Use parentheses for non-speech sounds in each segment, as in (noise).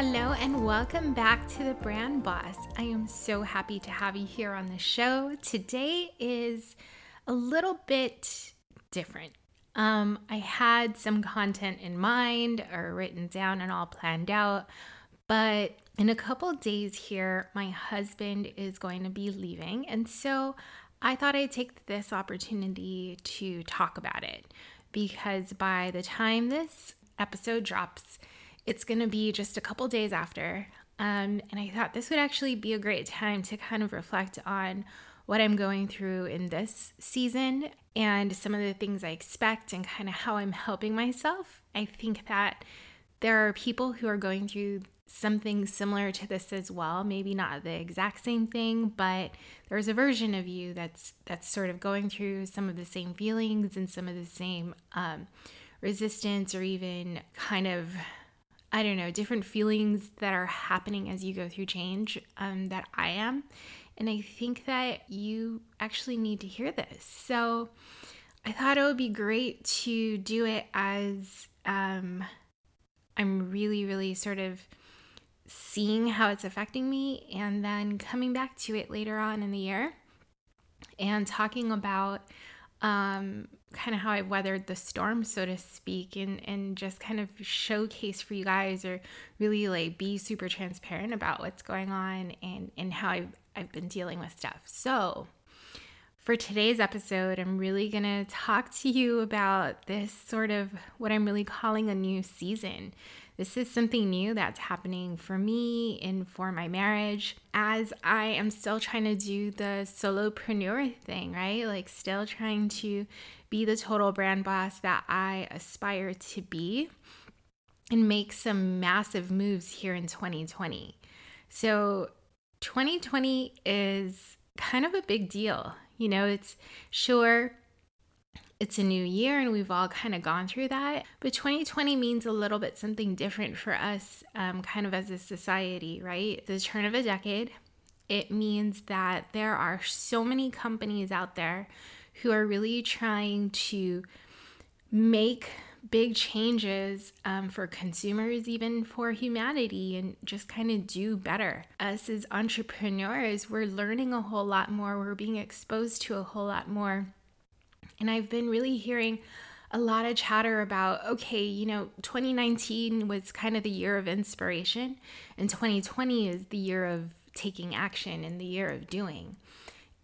Hello, and welcome back to the Brand Boss. I am so happy to have you here on the show. Today is a little bit different. Um, I had some content in mind or written down and all planned out, but in a couple days here, my husband is going to be leaving. And so I thought I'd take this opportunity to talk about it because by the time this episode drops, it's going to be just a couple days after. Um, and I thought this would actually be a great time to kind of reflect on what I'm going through in this season and some of the things I expect and kind of how I'm helping myself. I think that there are people who are going through something similar to this as well maybe not the exact same thing but there's a version of you that's that's sort of going through some of the same feelings and some of the same um, resistance or even kind of I don't know, different feelings that are happening as you go through change um, that I am. And I think that you actually need to hear this. So I thought it would be great to do it as um, I'm really, really sort of seeing how it's affecting me and then coming back to it later on in the year and talking about um, kind of how I've weathered the storm, so to speak, and, and just kind of showcase for you guys or really like be super transparent about what's going on and, and how I've, I've been dealing with stuff. So, for today's episode, I'm really to talk to you about this sort of what I'm really calling a new season. This is something new that's happening for me and for my marriage as I am still trying to do the solopreneur thing, right? Like, still trying to be the total brand boss that I aspire to be and make some massive moves here in 2020. So, 2020 is kind of a big deal. You know, it's sure it's a new year and we've all kind of gone through that. But 2020 means a little bit something different for us, um, kind of as a society, right? The turn of a decade. It means that there are so many companies out there who are really trying to make big changes um, for consumers, even for humanity, and just kind of do better. Us as entrepreneurs, we're learning a whole lot more, we're being exposed to a whole lot more and I've been really hearing a lot of chatter about okay, you know, 2019 was kind of the year of inspiration, and 2020 is the year of taking action and the year of doing.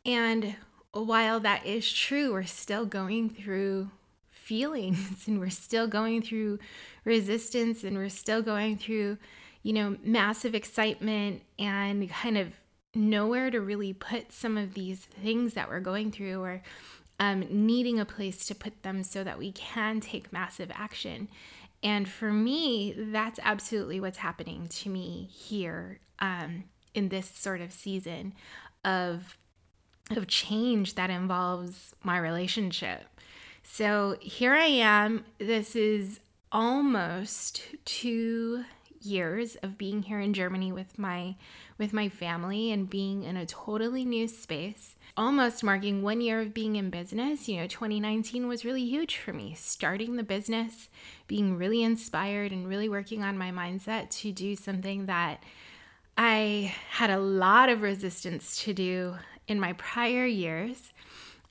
And while that is true, we're still going through feelings (laughs) and we're still going through resistance and we're still going through, you know, massive excitement and kind of nowhere to really put some of these things that we're going through or um, needing a place to put them so that we can take massive action. And for me, that's absolutely what's happening to me here um, in this sort of season of of change that involves my relationship. So here I am. This is almost two years of being here in Germany with my with my family and being in a totally new space. Almost marking one year of being in business. You know, 2019 was really huge for me. Starting the business, being really inspired and really working on my mindset to do something that I had a lot of resistance to do in my prior years.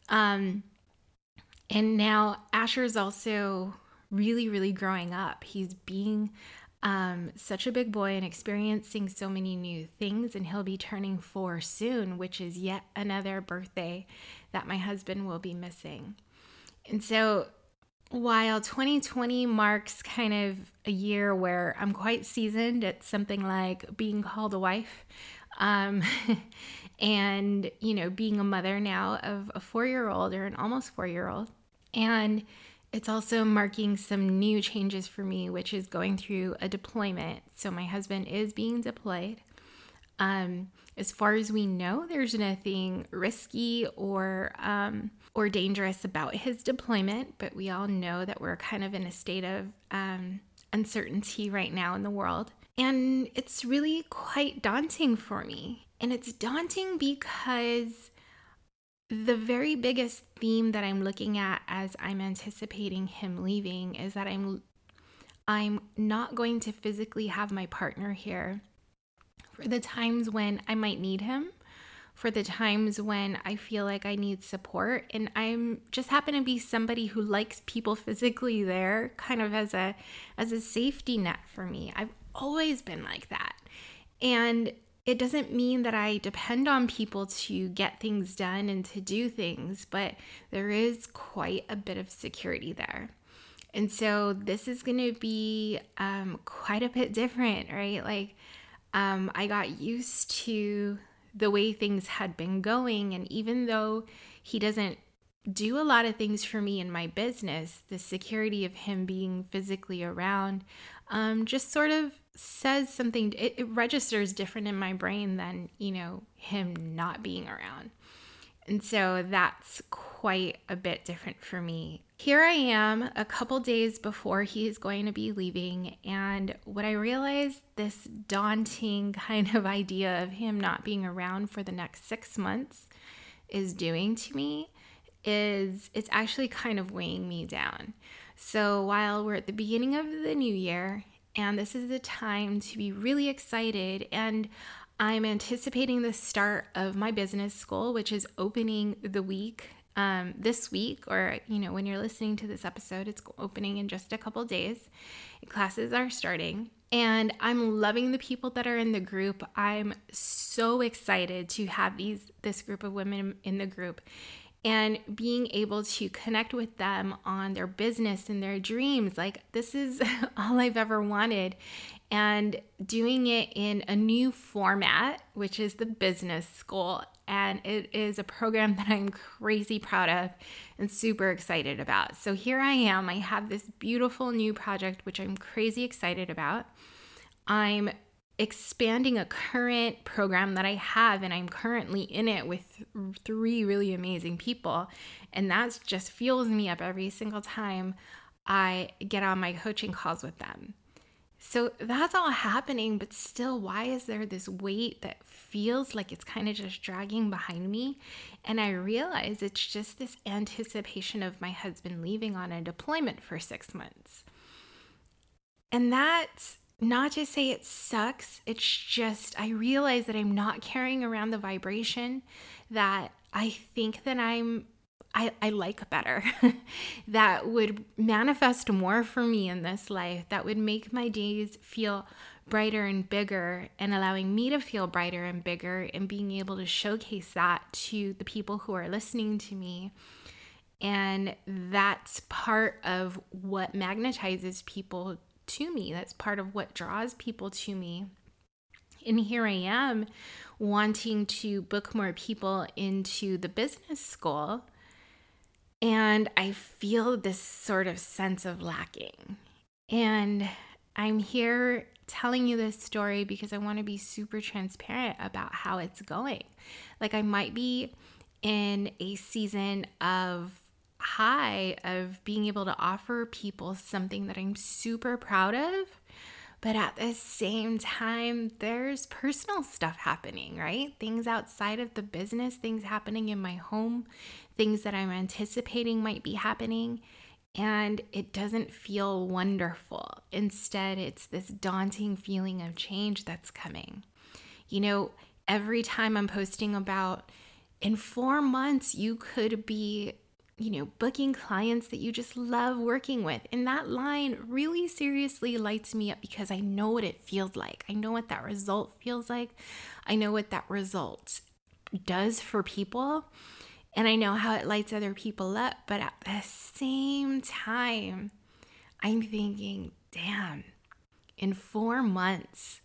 Um, and now Asher is also really, really growing up. He's being um, such a big boy and experiencing so many new things. And he'll be turning four soon, which is yet another birthday that my husband will be missing. And so, while 2020 marks kind of a year where I'm quite seasoned at something like being called a wife, um, (laughs) and you know, being a mother now of a four year old or an almost four year old, and it's also marking some new changes for me, which is going through a deployment. So, my husband is being deployed. Um, as far as we know, there's nothing risky or um, or dangerous about his deployment, but we all know that we're kind of in a state of um, uncertainty right now in the world, and it's really quite daunting for me. And it's daunting because the very biggest theme that I'm looking at as I'm anticipating him leaving is that I'm I'm not going to physically have my partner here for the times when I might need him, for the times when I feel like I need support and I'm just happen to be somebody who likes people physically there kind of as a as a safety net for me. I've always been like that. And it doesn't mean that I depend on people to get things done and to do things, but there is quite a bit of security there. And so this is going to be um, quite a bit different, right? Like, um, I got used to the way things had been going. And even though he doesn't do a lot of things for me in my business, the security of him being physically around um, just sort of says something, it, it registers different in my brain than, you know, him not being around. And so that's quite a bit different for me. Here I am a couple days before he's going to be leaving, and what I realized this daunting (laughs) kind of idea of him not being around for the next six months is doing to me is it's actually kind of weighing me down. So while we're at the beginning of the new year, and this is a time to be really excited, and I'm anticipating the start of my business school, which is opening the week um, this week, or you know, when you're listening to this episode, it's opening in just a couple days. Classes are starting, and I'm loving the people that are in the group. I'm so excited to have these this group of women in the group and being able to connect with them on their business and their dreams. Like, this is (laughs) all I've ever wanted. And doing it in a new format, which is the business school. And it is a program (laughs) that I'm crazy proud of and super excited about. So here I am. I have this beautiful new project, which I'm crazy excited about. I'm expanding a current program that I have, and I'm currently in it with three really amazing people. And that just fuels me up every single time I get on my coaching calls with them. So that's all happening, but still, why is there this weight that feels like it's kind of just dragging behind me? And I realize it's just this anticipation of my husband leaving on a deployment for six months. And that's not to say it sucks, it's just I realize that I'm not carrying around the vibration that I think that I'm I, I like better (laughs) that would manifest more for me in this life that would make my days feel brighter and bigger and allowing me to feel brighter and bigger and being able to showcase that to the people who are listening to me. And that's part of what magnetizes people to me. That's part of what draws people to me. And here I am wanting to book more people into the business school. And I feel this sort of sense of lacking. And I'm here telling you this story because I want to be super transparent about how it's going. Like, I might be in a season of high of being able to offer people something that I'm super proud of. But at the same time, there's personal stuff happening, right? Things outside of the business, things happening in my home, things that I'm anticipating might be happening. And it doesn't feel wonderful. Instead, it's this daunting feeling of change that's coming. You know, every time I'm posting about in four months, you could be you know, booking clients that you just love working with. And that line really seriously lights me up because I know what it feels like. I know what that result feels like. I know what that result does for people. And I know how it lights other people up. But at the same time, I'm thinking, damn, in four months,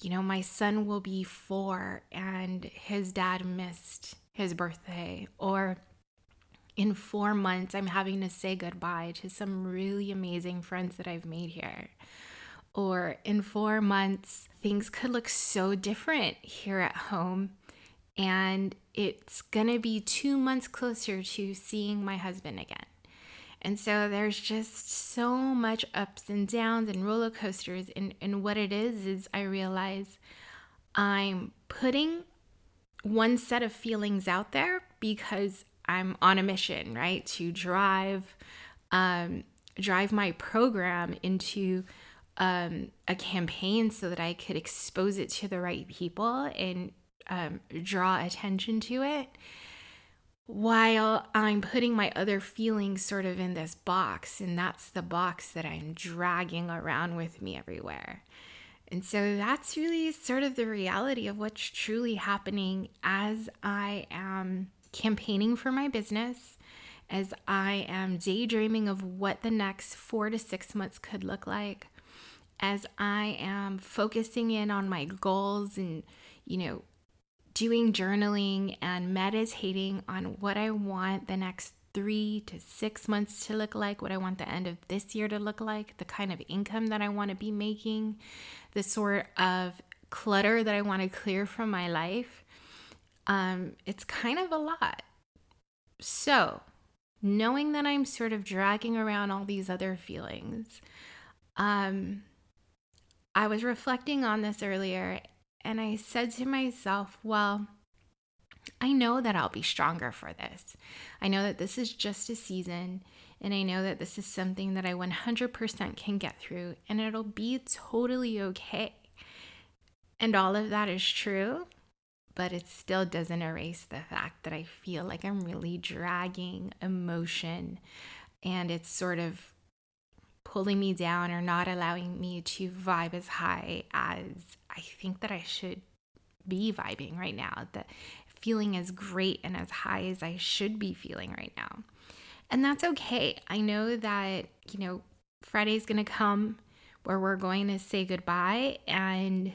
you know, my son will be four and his dad missed his birthday. Or in four months, I'm having to say goodbye to some really amazing friends that I've made here. Or in four months, things could look so different here at home. And it's gonna be two months closer to seeing my husband again. And so there's just so much ups and downs and roller coasters. And, and what it is, is I realize I'm putting one set of feelings out there because I'm on a mission, right? To drive, um, drive my program into um, a campaign so that I could expose it to the right people and um, draw attention to it while I'm putting my other feelings sort of in this box. And that's the box that I'm dragging around with me everywhere. And so that's really sort of the reality of what's truly happening as I am campaigning for my business, as I am daydreaming of what the next four to six months could look like, as I am focusing in on my goals and, you know, doing journaling and meditating on what I want the next three to six months to look like, what I want the end of this year to look like, the kind of income that I want to be making, the sort of clutter that I want to clear from my life. Um, it's kind of a lot. So, knowing that I'm sort of dragging around all these other feelings, um, I was reflecting on this earlier and I said to myself, well, I know that I'll be stronger for this. I know that this is just a season, and I know that this is something that I 100% can get through, and it'll be totally okay. And all of that is true, but it still doesn't erase the fact that I feel like I'm really dragging emotion, and it's sort of pulling me down or not allowing me to vibe as high as I think that I should be vibing right now. that feeling as great and as high as I should be feeling right now. And that's okay. I know that, you know, Friday's to come where we're going to say goodbye. And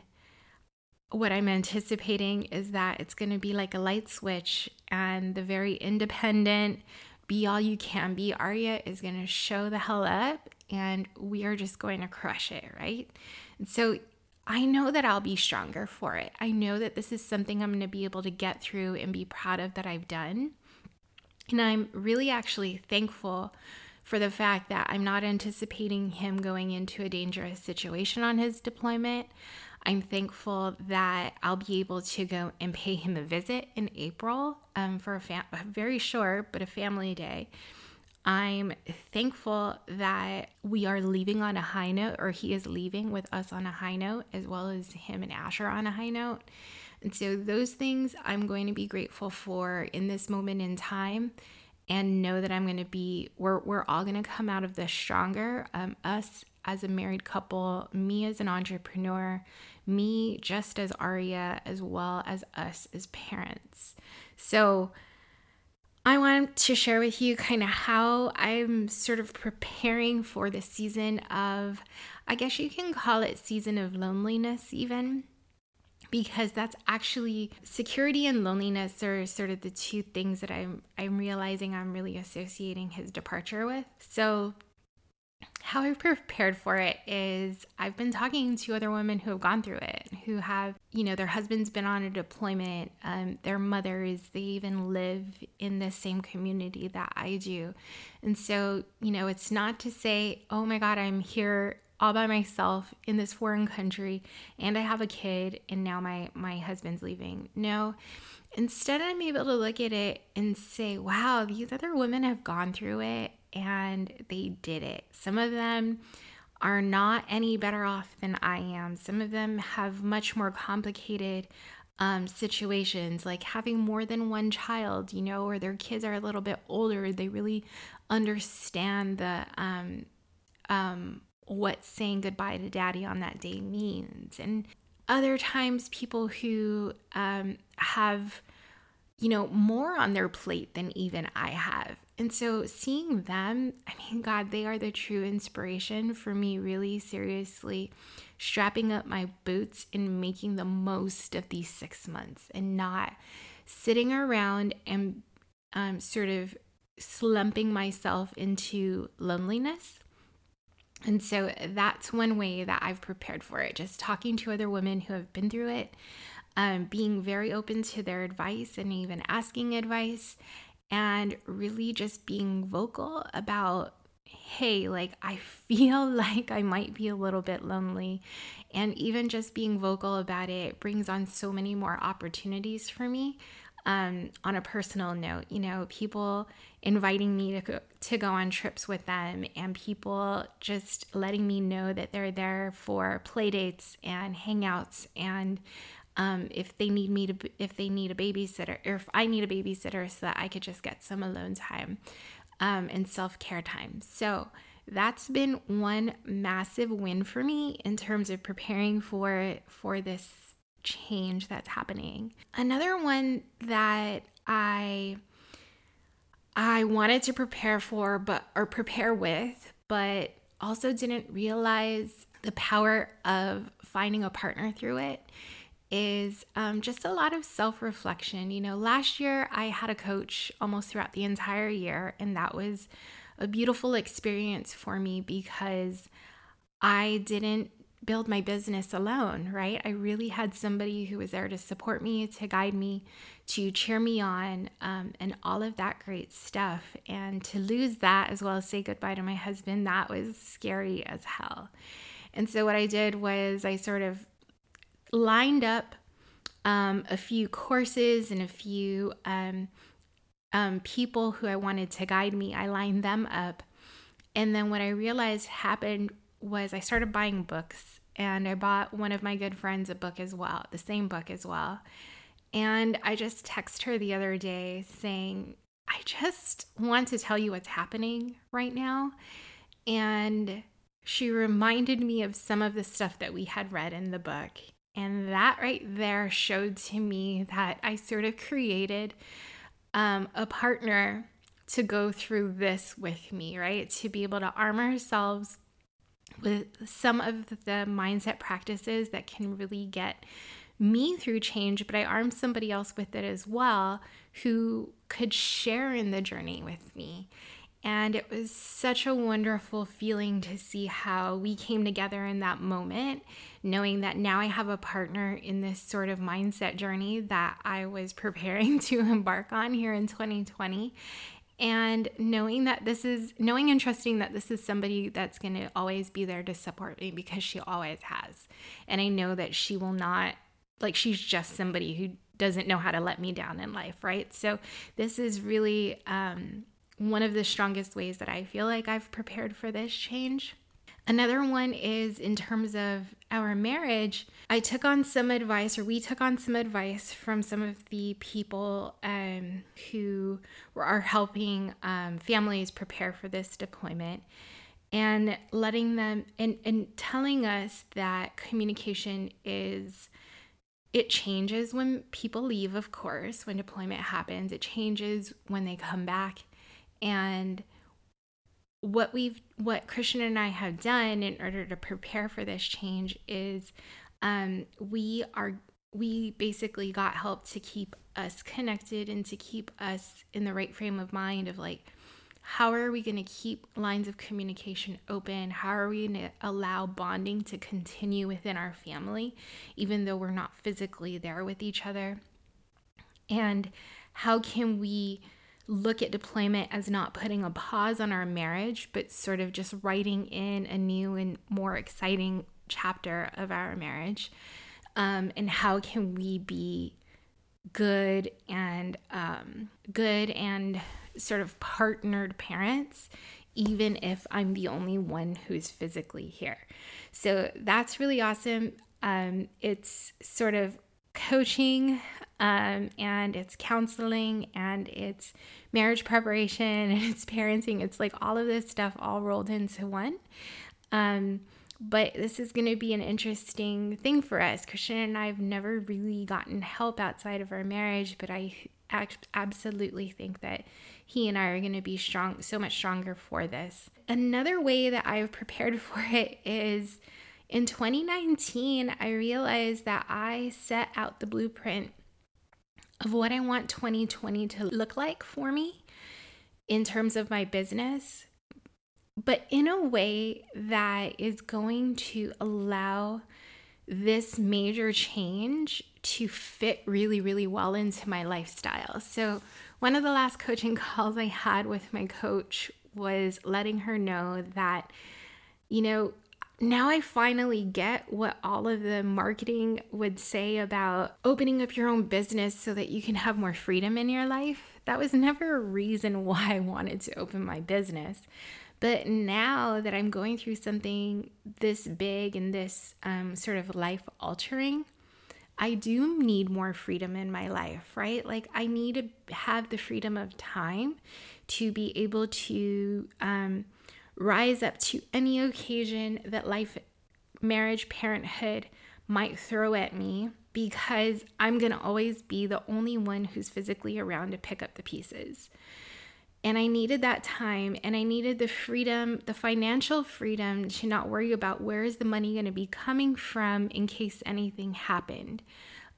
what I'm anticipating is that it's going to be like a light switch, and the very independent, be all you can be Aria is going to show the hell up and we are just going to crush it, right? And so I know that I'll be stronger for it. I know that this is something I'm going to be able to get through and be proud of that I've done. And I'm really actually thankful for the fact that I'm not anticipating him going into a dangerous situation on his deployment. I'm thankful that I'll be able to go and pay him a visit in April um, for a, fam- a very short but a family day. I'm thankful that we are leaving on a high note, or he is leaving with us on a high note, as well as him and Asher on a high note. And so, those things I'm going to be grateful for in this moment in time and know that I'm going to be, we're, we're all going to come out of this stronger. Um, us as a married couple, me as an entrepreneur, me just as Aria, as well as us as parents. So, I want to share with you kind of how I'm sort of preparing for the season of, I guess you can call it season of loneliness, even because that's actually security and loneliness are sort of the two things that I'm I'm realizing I'm really associating his departure with. So how I've prepared for it is I've been talking to other women who have gone through it, who have, you know, their husband's been on a deployment, um, their mothers, they even live in the same community that I do. And so, you know, it's not to say, oh my God, I'm here all by myself in this foreign country and I have a kid and now my, my husband's leaving. No. Instead, I'm able to look at it and say, wow, these other women have gone through it and they did it. Some of them are not any better off than I am. Some of them have much more complicated um, situations like having more than one child, you know, or their kids are a little bit older, they really understand the um, um, what saying goodbye to daddy on that day means. And other times, people who um, have, you know, more on their plate than even I have. And so seeing them, I mean, God, they are the true inspiration for me, really seriously strapping up my boots and making the most of these six months and not sitting around and um, sort of slumping myself into loneliness. And so that's one way that I've prepared for it, just talking to other women who have been through it, um, being very open to their advice and even asking advice, and really just being vocal about hey, like I feel (laughs) like I might be a little bit lonely. And even just being vocal about it brings on so many more opportunities for me um, on a personal note, you know, people inviting me to go, to go on trips with them and people just letting me know that they're there for play dates and hangouts and um, if they need me to if they need a babysitter or if I need a babysitter so that I could just get some alone time um, and self-care time. So that's been one massive win for me in terms of preparing for for this change that's happening. Another one that I I wanted to prepare for but or prepare with, but also didn't realize the power of finding a partner through it is um, just a lot of self reflection. You know, last year I had a coach almost throughout the entire year, and that was a beautiful experience for me because I didn't build my business alone, right? I really had somebody who was there to support me, to guide me, to cheer me on, um, and all of that great stuff. And to lose that, as well as say goodbye to my husband, that was scary as hell. And so, what I did was I sort of lined up um, a few courses and a few um, um people who I wanted to guide me. I lined them up. And then, what I realized happened was I started buying books and I bought one of my good friends a book as well, the same book as well. And I just texted her the other day saying, I just want to tell you what's happening right now. And she reminded me of some of the stuff that we had read in the book. And that right there showed to me that I sort of created um, a partner to go through this with me, right? To be able to arm ourselves with some of the mindset practices that can really get me through change, but I armed somebody else with it as well who could share in the journey with me. And it was such a wonderful feeling to see how we came together in that moment, knowing that now I have a partner in this sort of mindset journey that I was (laughs) preparing to embark on here in 2020 and knowing that this is knowing and trusting that this is somebody that's going to always be there to support me because she always has. And i know that she will not like she's just somebody who doesn't know how to let me down in life right? So this is really um, one of the strongest ways that i feel like i've prepared for this change Another one is in terms of our marriage. I took on some advice, or we took on some advice from some of the people um, who are helping um, families prepare for this deployment and letting them and, and telling us that communication is it changes when people leave of course when deployment happens it changes when they come back and what we've what Christian and I have done in order to prepare for this change is um, we are we basically got help to keep us connected and to keep us in the right frame of mind of like how are we going to keep lines of communication open? How are we going to allow bonding to continue within our family even though we're not physically there with each other? And how can we look at deployment as not putting a pause on our marriage, but sort of just writing in a new and more exciting chapter of our marriage. Um, and how can we be good and um, good and sort of partnered parents, even if I'm the only one who's physically here. So that's really awesome. Um, it's sort of coaching um, and it's counseling and it's marriage preparation (laughs) and it's parenting. It's like all of this stuff all rolled into one. Um, but this is going to be an interesting thing for us. Christian and I have never really gotten help outside of our marriage, but I absolutely think that he and I are going to be strong, so much stronger for this. Another way that I've prepared (laughs) for it is in 2019, I realized that I set out the blueprint of what I want 2020 to look like for me in terms of my business, but in a way that is going to allow this major change to fit really, really well into my lifestyle. So, one of the last (laughs) coaching calls I had with my coach was letting her know that, you know, now I finally get what all of the marketing would say about opening up your own business so that you can have more freedom in your life. That was never a reason (laughs) why I wanted to open my business. But now that I'm going through something this big and this um, sort of life altering, I do need more freedom in my life, right? Like, I need to have the freedom of time to be able to um, rise up to any occasion that life, marriage, parenthood might throw at me because I'm going to always be the only one who's physically around to pick up the pieces. And I needed that time and I needed the freedom, the financial freedom to not worry about where is the money going to be coming from in case anything happened.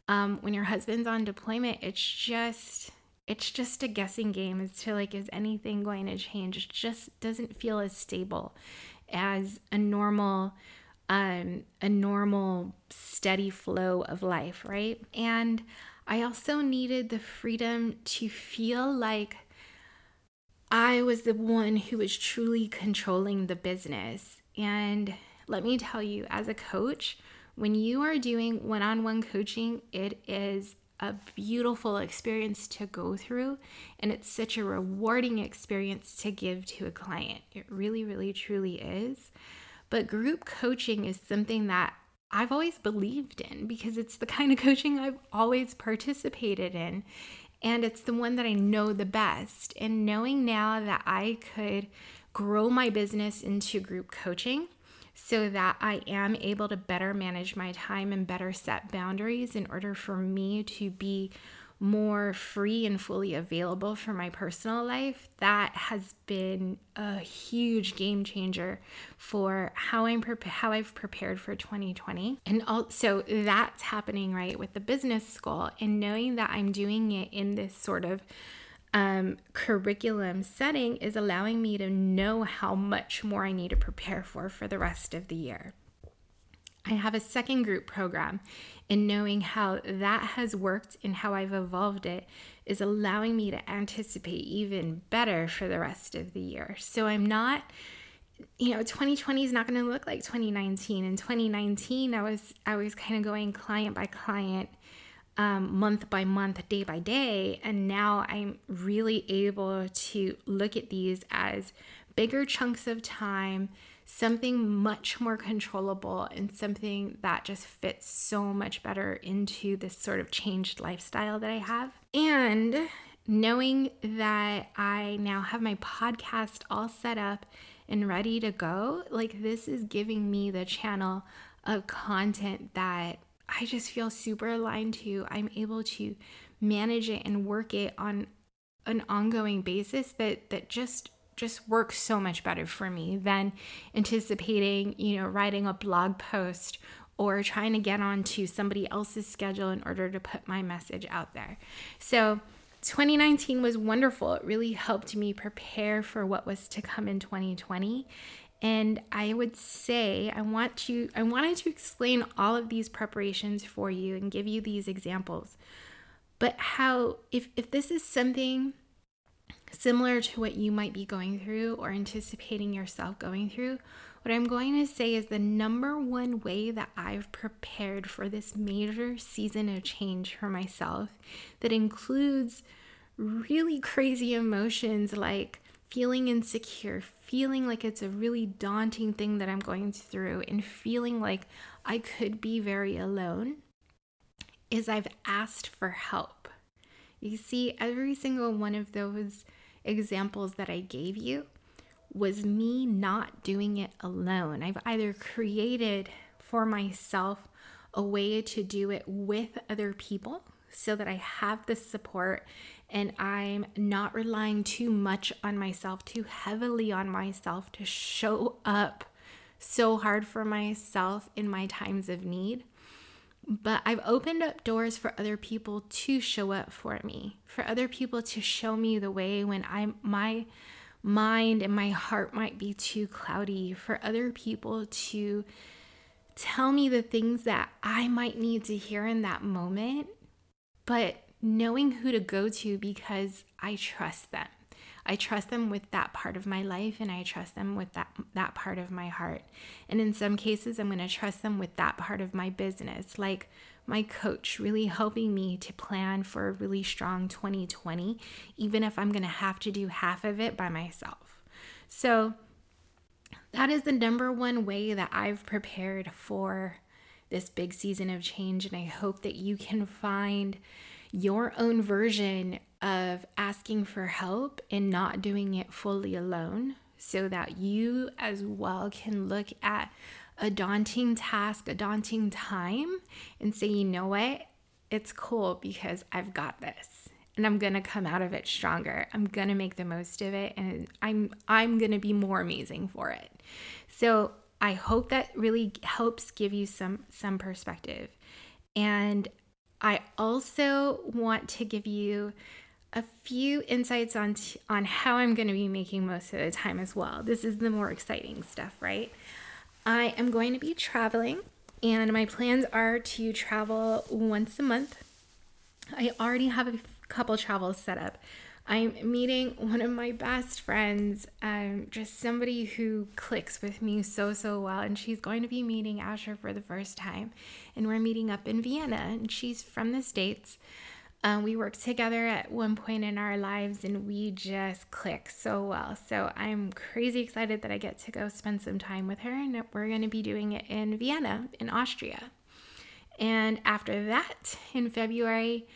Um, when your husband's on deployment, it's just it's just a guessing game as to like is anything going to change? It just doesn't feel as stable as a normal um a normal steady flow of life right? And i also needed the freedom to feel like i was the one who was truly controlling the business. And let me tell you as a coach when you are doing one-on-one coaching it is a beautiful experience to go through and it's such a rewarding experience to give to a client. It really, really, truly is. But group coaching is something that I've always believed in because it's the kind of (laughs) coaching I've always participated in. And it's the one that I know the best. And knowing now that I could grow my business into group coaching so that I am able to better manage my time and better set boundaries in order for me to be more free and fully available for my personal life that has been a huge game changer for how I'm pre- how I've prepared for 2020 and also that's happening right with the business school and knowing that I'm doing it in this sort of um, curriculum setting is allowing me to know how much more I need to prepare for for the rest of the year. I have a second group program, and knowing how that has worked and how I've evolved it is allowing me to anticipate even better for the rest of the year. So I'm not you know 2020 is not going to look like 2019 in 2019 i was i was kind of going client by client um, month by month, day by day. And now I'm really able to look at these as bigger chunks of time, something much more controllable, and something that just fits so much better into this sort of changed lifestyle that I have. And knowing that I now have my podcast all set up and ready to go, like this is giving me the channel of content that I just feel super aligned to. I'm able to manage it and work it on an ongoing basis that that just just works so much better for me than anticipating, you know, writing a blog post or trying to get onto somebody else's schedule in order to put my message out there. So, 2019 was wonderful. It really helped me prepare for what was to come in 2020. And I would say I want to I wanted to explain all of these preparations for you and give you these examples. But how if if this is something similar to what you might be going through or anticipating yourself going through, what I'm going to say is the number one way that I've prepared for this major season of change for myself that includes really (laughs) crazy emotions like feeling insecure, feeling like it's a really daunting thing that I'm going through, and feeling like I could be very alone, is I've asked for help. You see, every single one of those examples that I gave you was me not doing it alone. I've either created for myself a way to do it with other people so that I have the support and I'm not relying too much on myself, too heavily on myself to show up so hard for myself in my times of need. But I've opened up doors for other people to show up for me, for other people to show me the way when I'm my mind and my heart might be too cloudy, for other people to tell me the things that I might need to hear in that moment, but knowing who to go to because I trust them. I trust them with that part of my life and I trust them with that that part of my heart. And in some cases I'm going to trust them with that part of my business, like my coach really helping me to plan for a really strong 2020 even if I'm going to have to do half of it by myself. So that is the number one way that I've prepared for this big season of change and I hope that you can find your own version of asking for help and not doing it fully alone so that you as well can look at a daunting task, a daunting time, and say, you know what? It's cool because I've got this and I'm to come out of it stronger. I'm to make the most of it and I'm I'm to be more amazing for it. So, I hope that really helps give you some some perspective. And I also want to give you a few insights on t- on how I'm going to be making most of the time as well. This is the more exciting stuff, right? I am going to be traveling and my plans are to travel once a month. I already have a couple travels set up. I'm meeting one of my best friends, um, just somebody who clicks with me so, so well. And she's going to be meeting Asher for the first time. And we're meeting up in Vienna, and she's from the States. Um, we worked together at one point in our lives and we just click so well. So I'm crazy excited that I get to go spend some time with her, and we're going to be doing it in Vienna, in Austria. And after that, in February,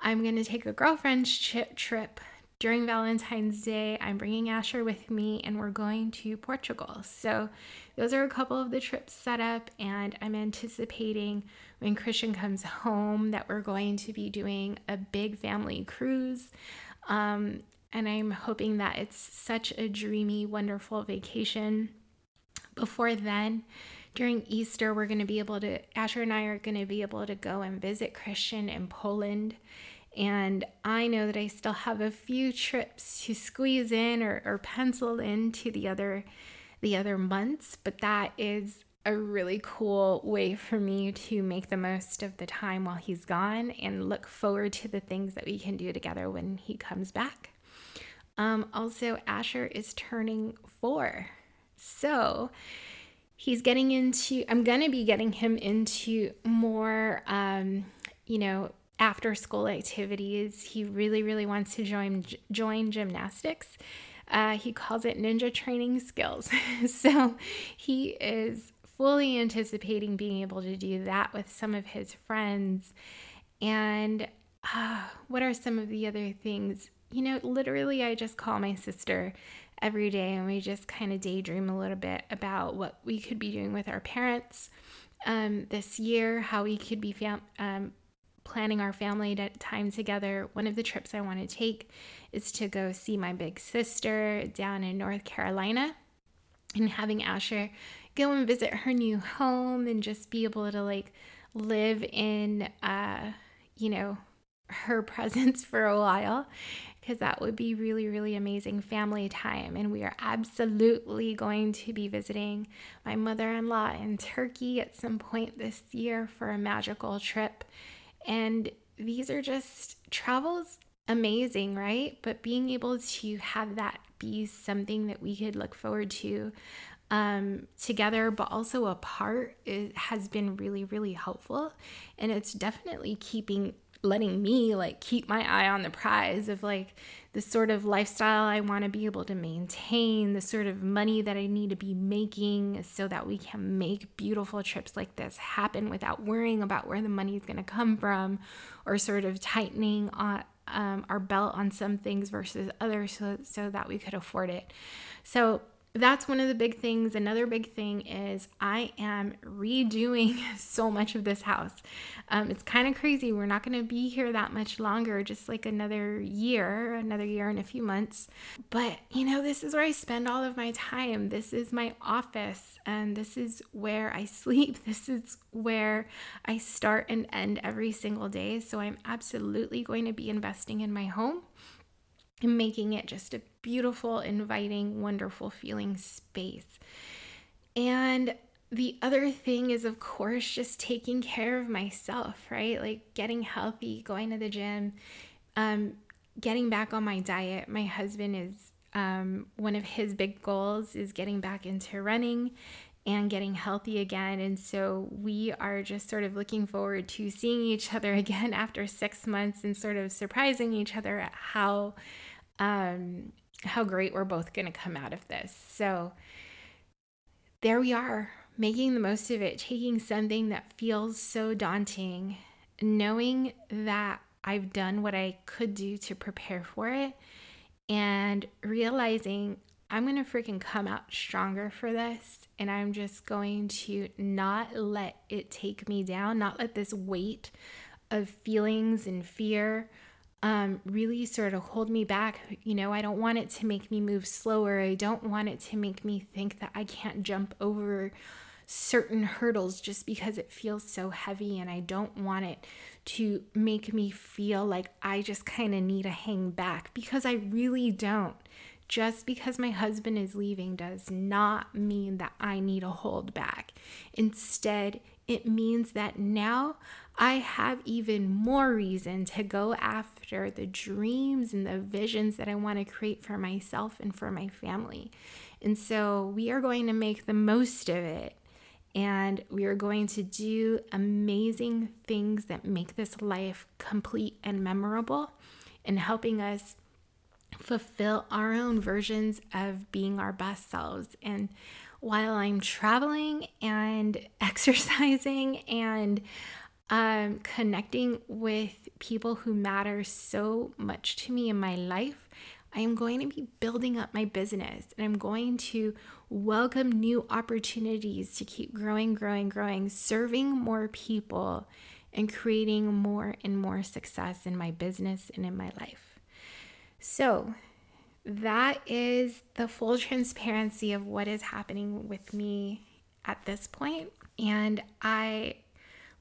I'm going to take a girlfriend's trip during Valentine's Day, I'm bringing Asher with me and we're going to Portugal. So, those are a couple of the trips set up, and I'm anticipating when Christian comes (laughs) home that we're going to be doing a big family cruise. Um, and I'm hoping that it's such a dreamy, wonderful vacation. Before then, during Easter, we're going to be able to, Asher and I are going to be able to go and visit Christian in Poland and I know that I still have a few trips to squeeze in or, or pencil into the other the other months, but that is a really cool way for me to make the most of the time while he's gone and look forward to the things that we can do together when he comes back. Um, also, Asher is turning four. So he's getting into, I'm going to be getting him into more, um, you know, after school activities. He really, really wants to join join gymnastics. Uh, he calls it ninja training skills. (laughs) so he is fully anticipating being able to do that with some of his friends. And uh, what are some of the other things? You know, literally, I just call my sister every day and we just kind of daydream a little bit about what we could be doing with our parents um, this year, how we could be fam- um, planning our family time together, one of the trips I want to take is to go see my big sister down in North Carolina and having Asher go and visit her new home and just be able to like live in uh you know her (laughs) presence for a while because that would be really really amazing family time. And we are absolutely going to be visiting my mother-in-law in Turkey at some point this year for a magical trip and these are just travels amazing, right? But being able to have that be something that we could look forward to um, together, but also apart, has been really, really helpful. And it's definitely keeping letting me like keep my eye on the prize of like the sort of lifestyle I want to be able to maintain, the sort of money that I need to be making so that we can make beautiful trips like this happen without worrying about where the money is going to come from or sort of tightening on, um, our belt on some things versus others so, so that we could afford it. So that's one of the big things. Another big thing is I am redoing (laughs) so much of this house. Um, it's kind of crazy. We're not going to be here that much longer, just like another year, another year and a few months. But, you know, this is where I spend all of my time. This is my office, and this is where I (laughs) sleep. This is where I start and end every single day. So I'm absolutely going to be investing in my home and making it just a beautiful, inviting, wonderful feeling space. And the other thing is, of course, just taking care of myself, right? Like getting healthy, going to the gym, um, getting back on my diet. My husband is um, one of his big goals is getting back into running and getting healthy again. And so we are just sort of looking forward to seeing each other (laughs) again after six months and sort of surprising each other at how um, how great we're both going to come out of this. So there we are, making the most of it, taking something that feels so daunting, knowing that I've done what I could do to prepare for it, and realizing I'm going to freaking come out stronger for this. And I'm just going to not let it take me down, not let this weight of feelings and fear um, really sort of hold me back. You know, I don't want it to make me move slower. I don't want it to make me think that I can't jump over certain hurdles just because it feels so heavy. And I don't want it to make me feel like I just kind of need to hang back because I really don't. Just because my husband is leaving does not mean that I need to hold back. Instead, it means that now I have even more reason to go after the dreams and the visions that I want to create for myself and for my family. And so we are going to make the most of it. And we are going to do amazing things that make this life complete and memorable and helping us fulfill our own versions of being our best selves. And while I'm traveling and (laughs) exercising and um, connecting with people who matter so much to me in my life, I am going to be building up my business and I'm going to welcome new opportunities to keep growing, growing, growing, serving more people and creating more and more success in my business and in my life. So, that is the full transparency of what is happening with me at this point. And I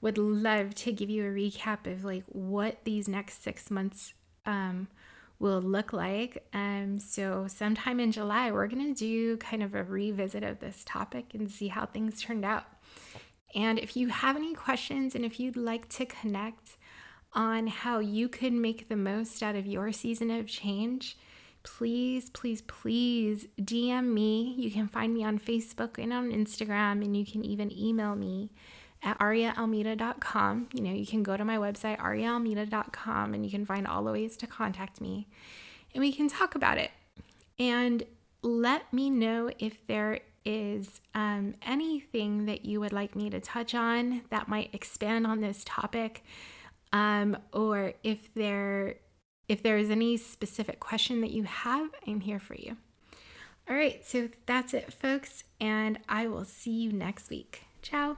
would love to give you a recap of like what these next six months um, will look like. Um, so, sometime in July, we're going to do kind of a revisit of this topic and see how things turned out. And if you have any questions and if you'd like to connect on how you could make the most out of your season of change, please, please, please DM me. You can find me on Facebook and on Instagram, and you can even email me at ariaalmeida.com. You know, you can go to my website, ariaalmeida.com, and you can find all the ways to contact me, and we can talk about it. And let me know if there is um, anything that you would like me to touch on that might expand on this topic, um, or if there if there is any specific question that you have, I'm here for you. All right, so that's it, folks, and I will see you next week. Ciao.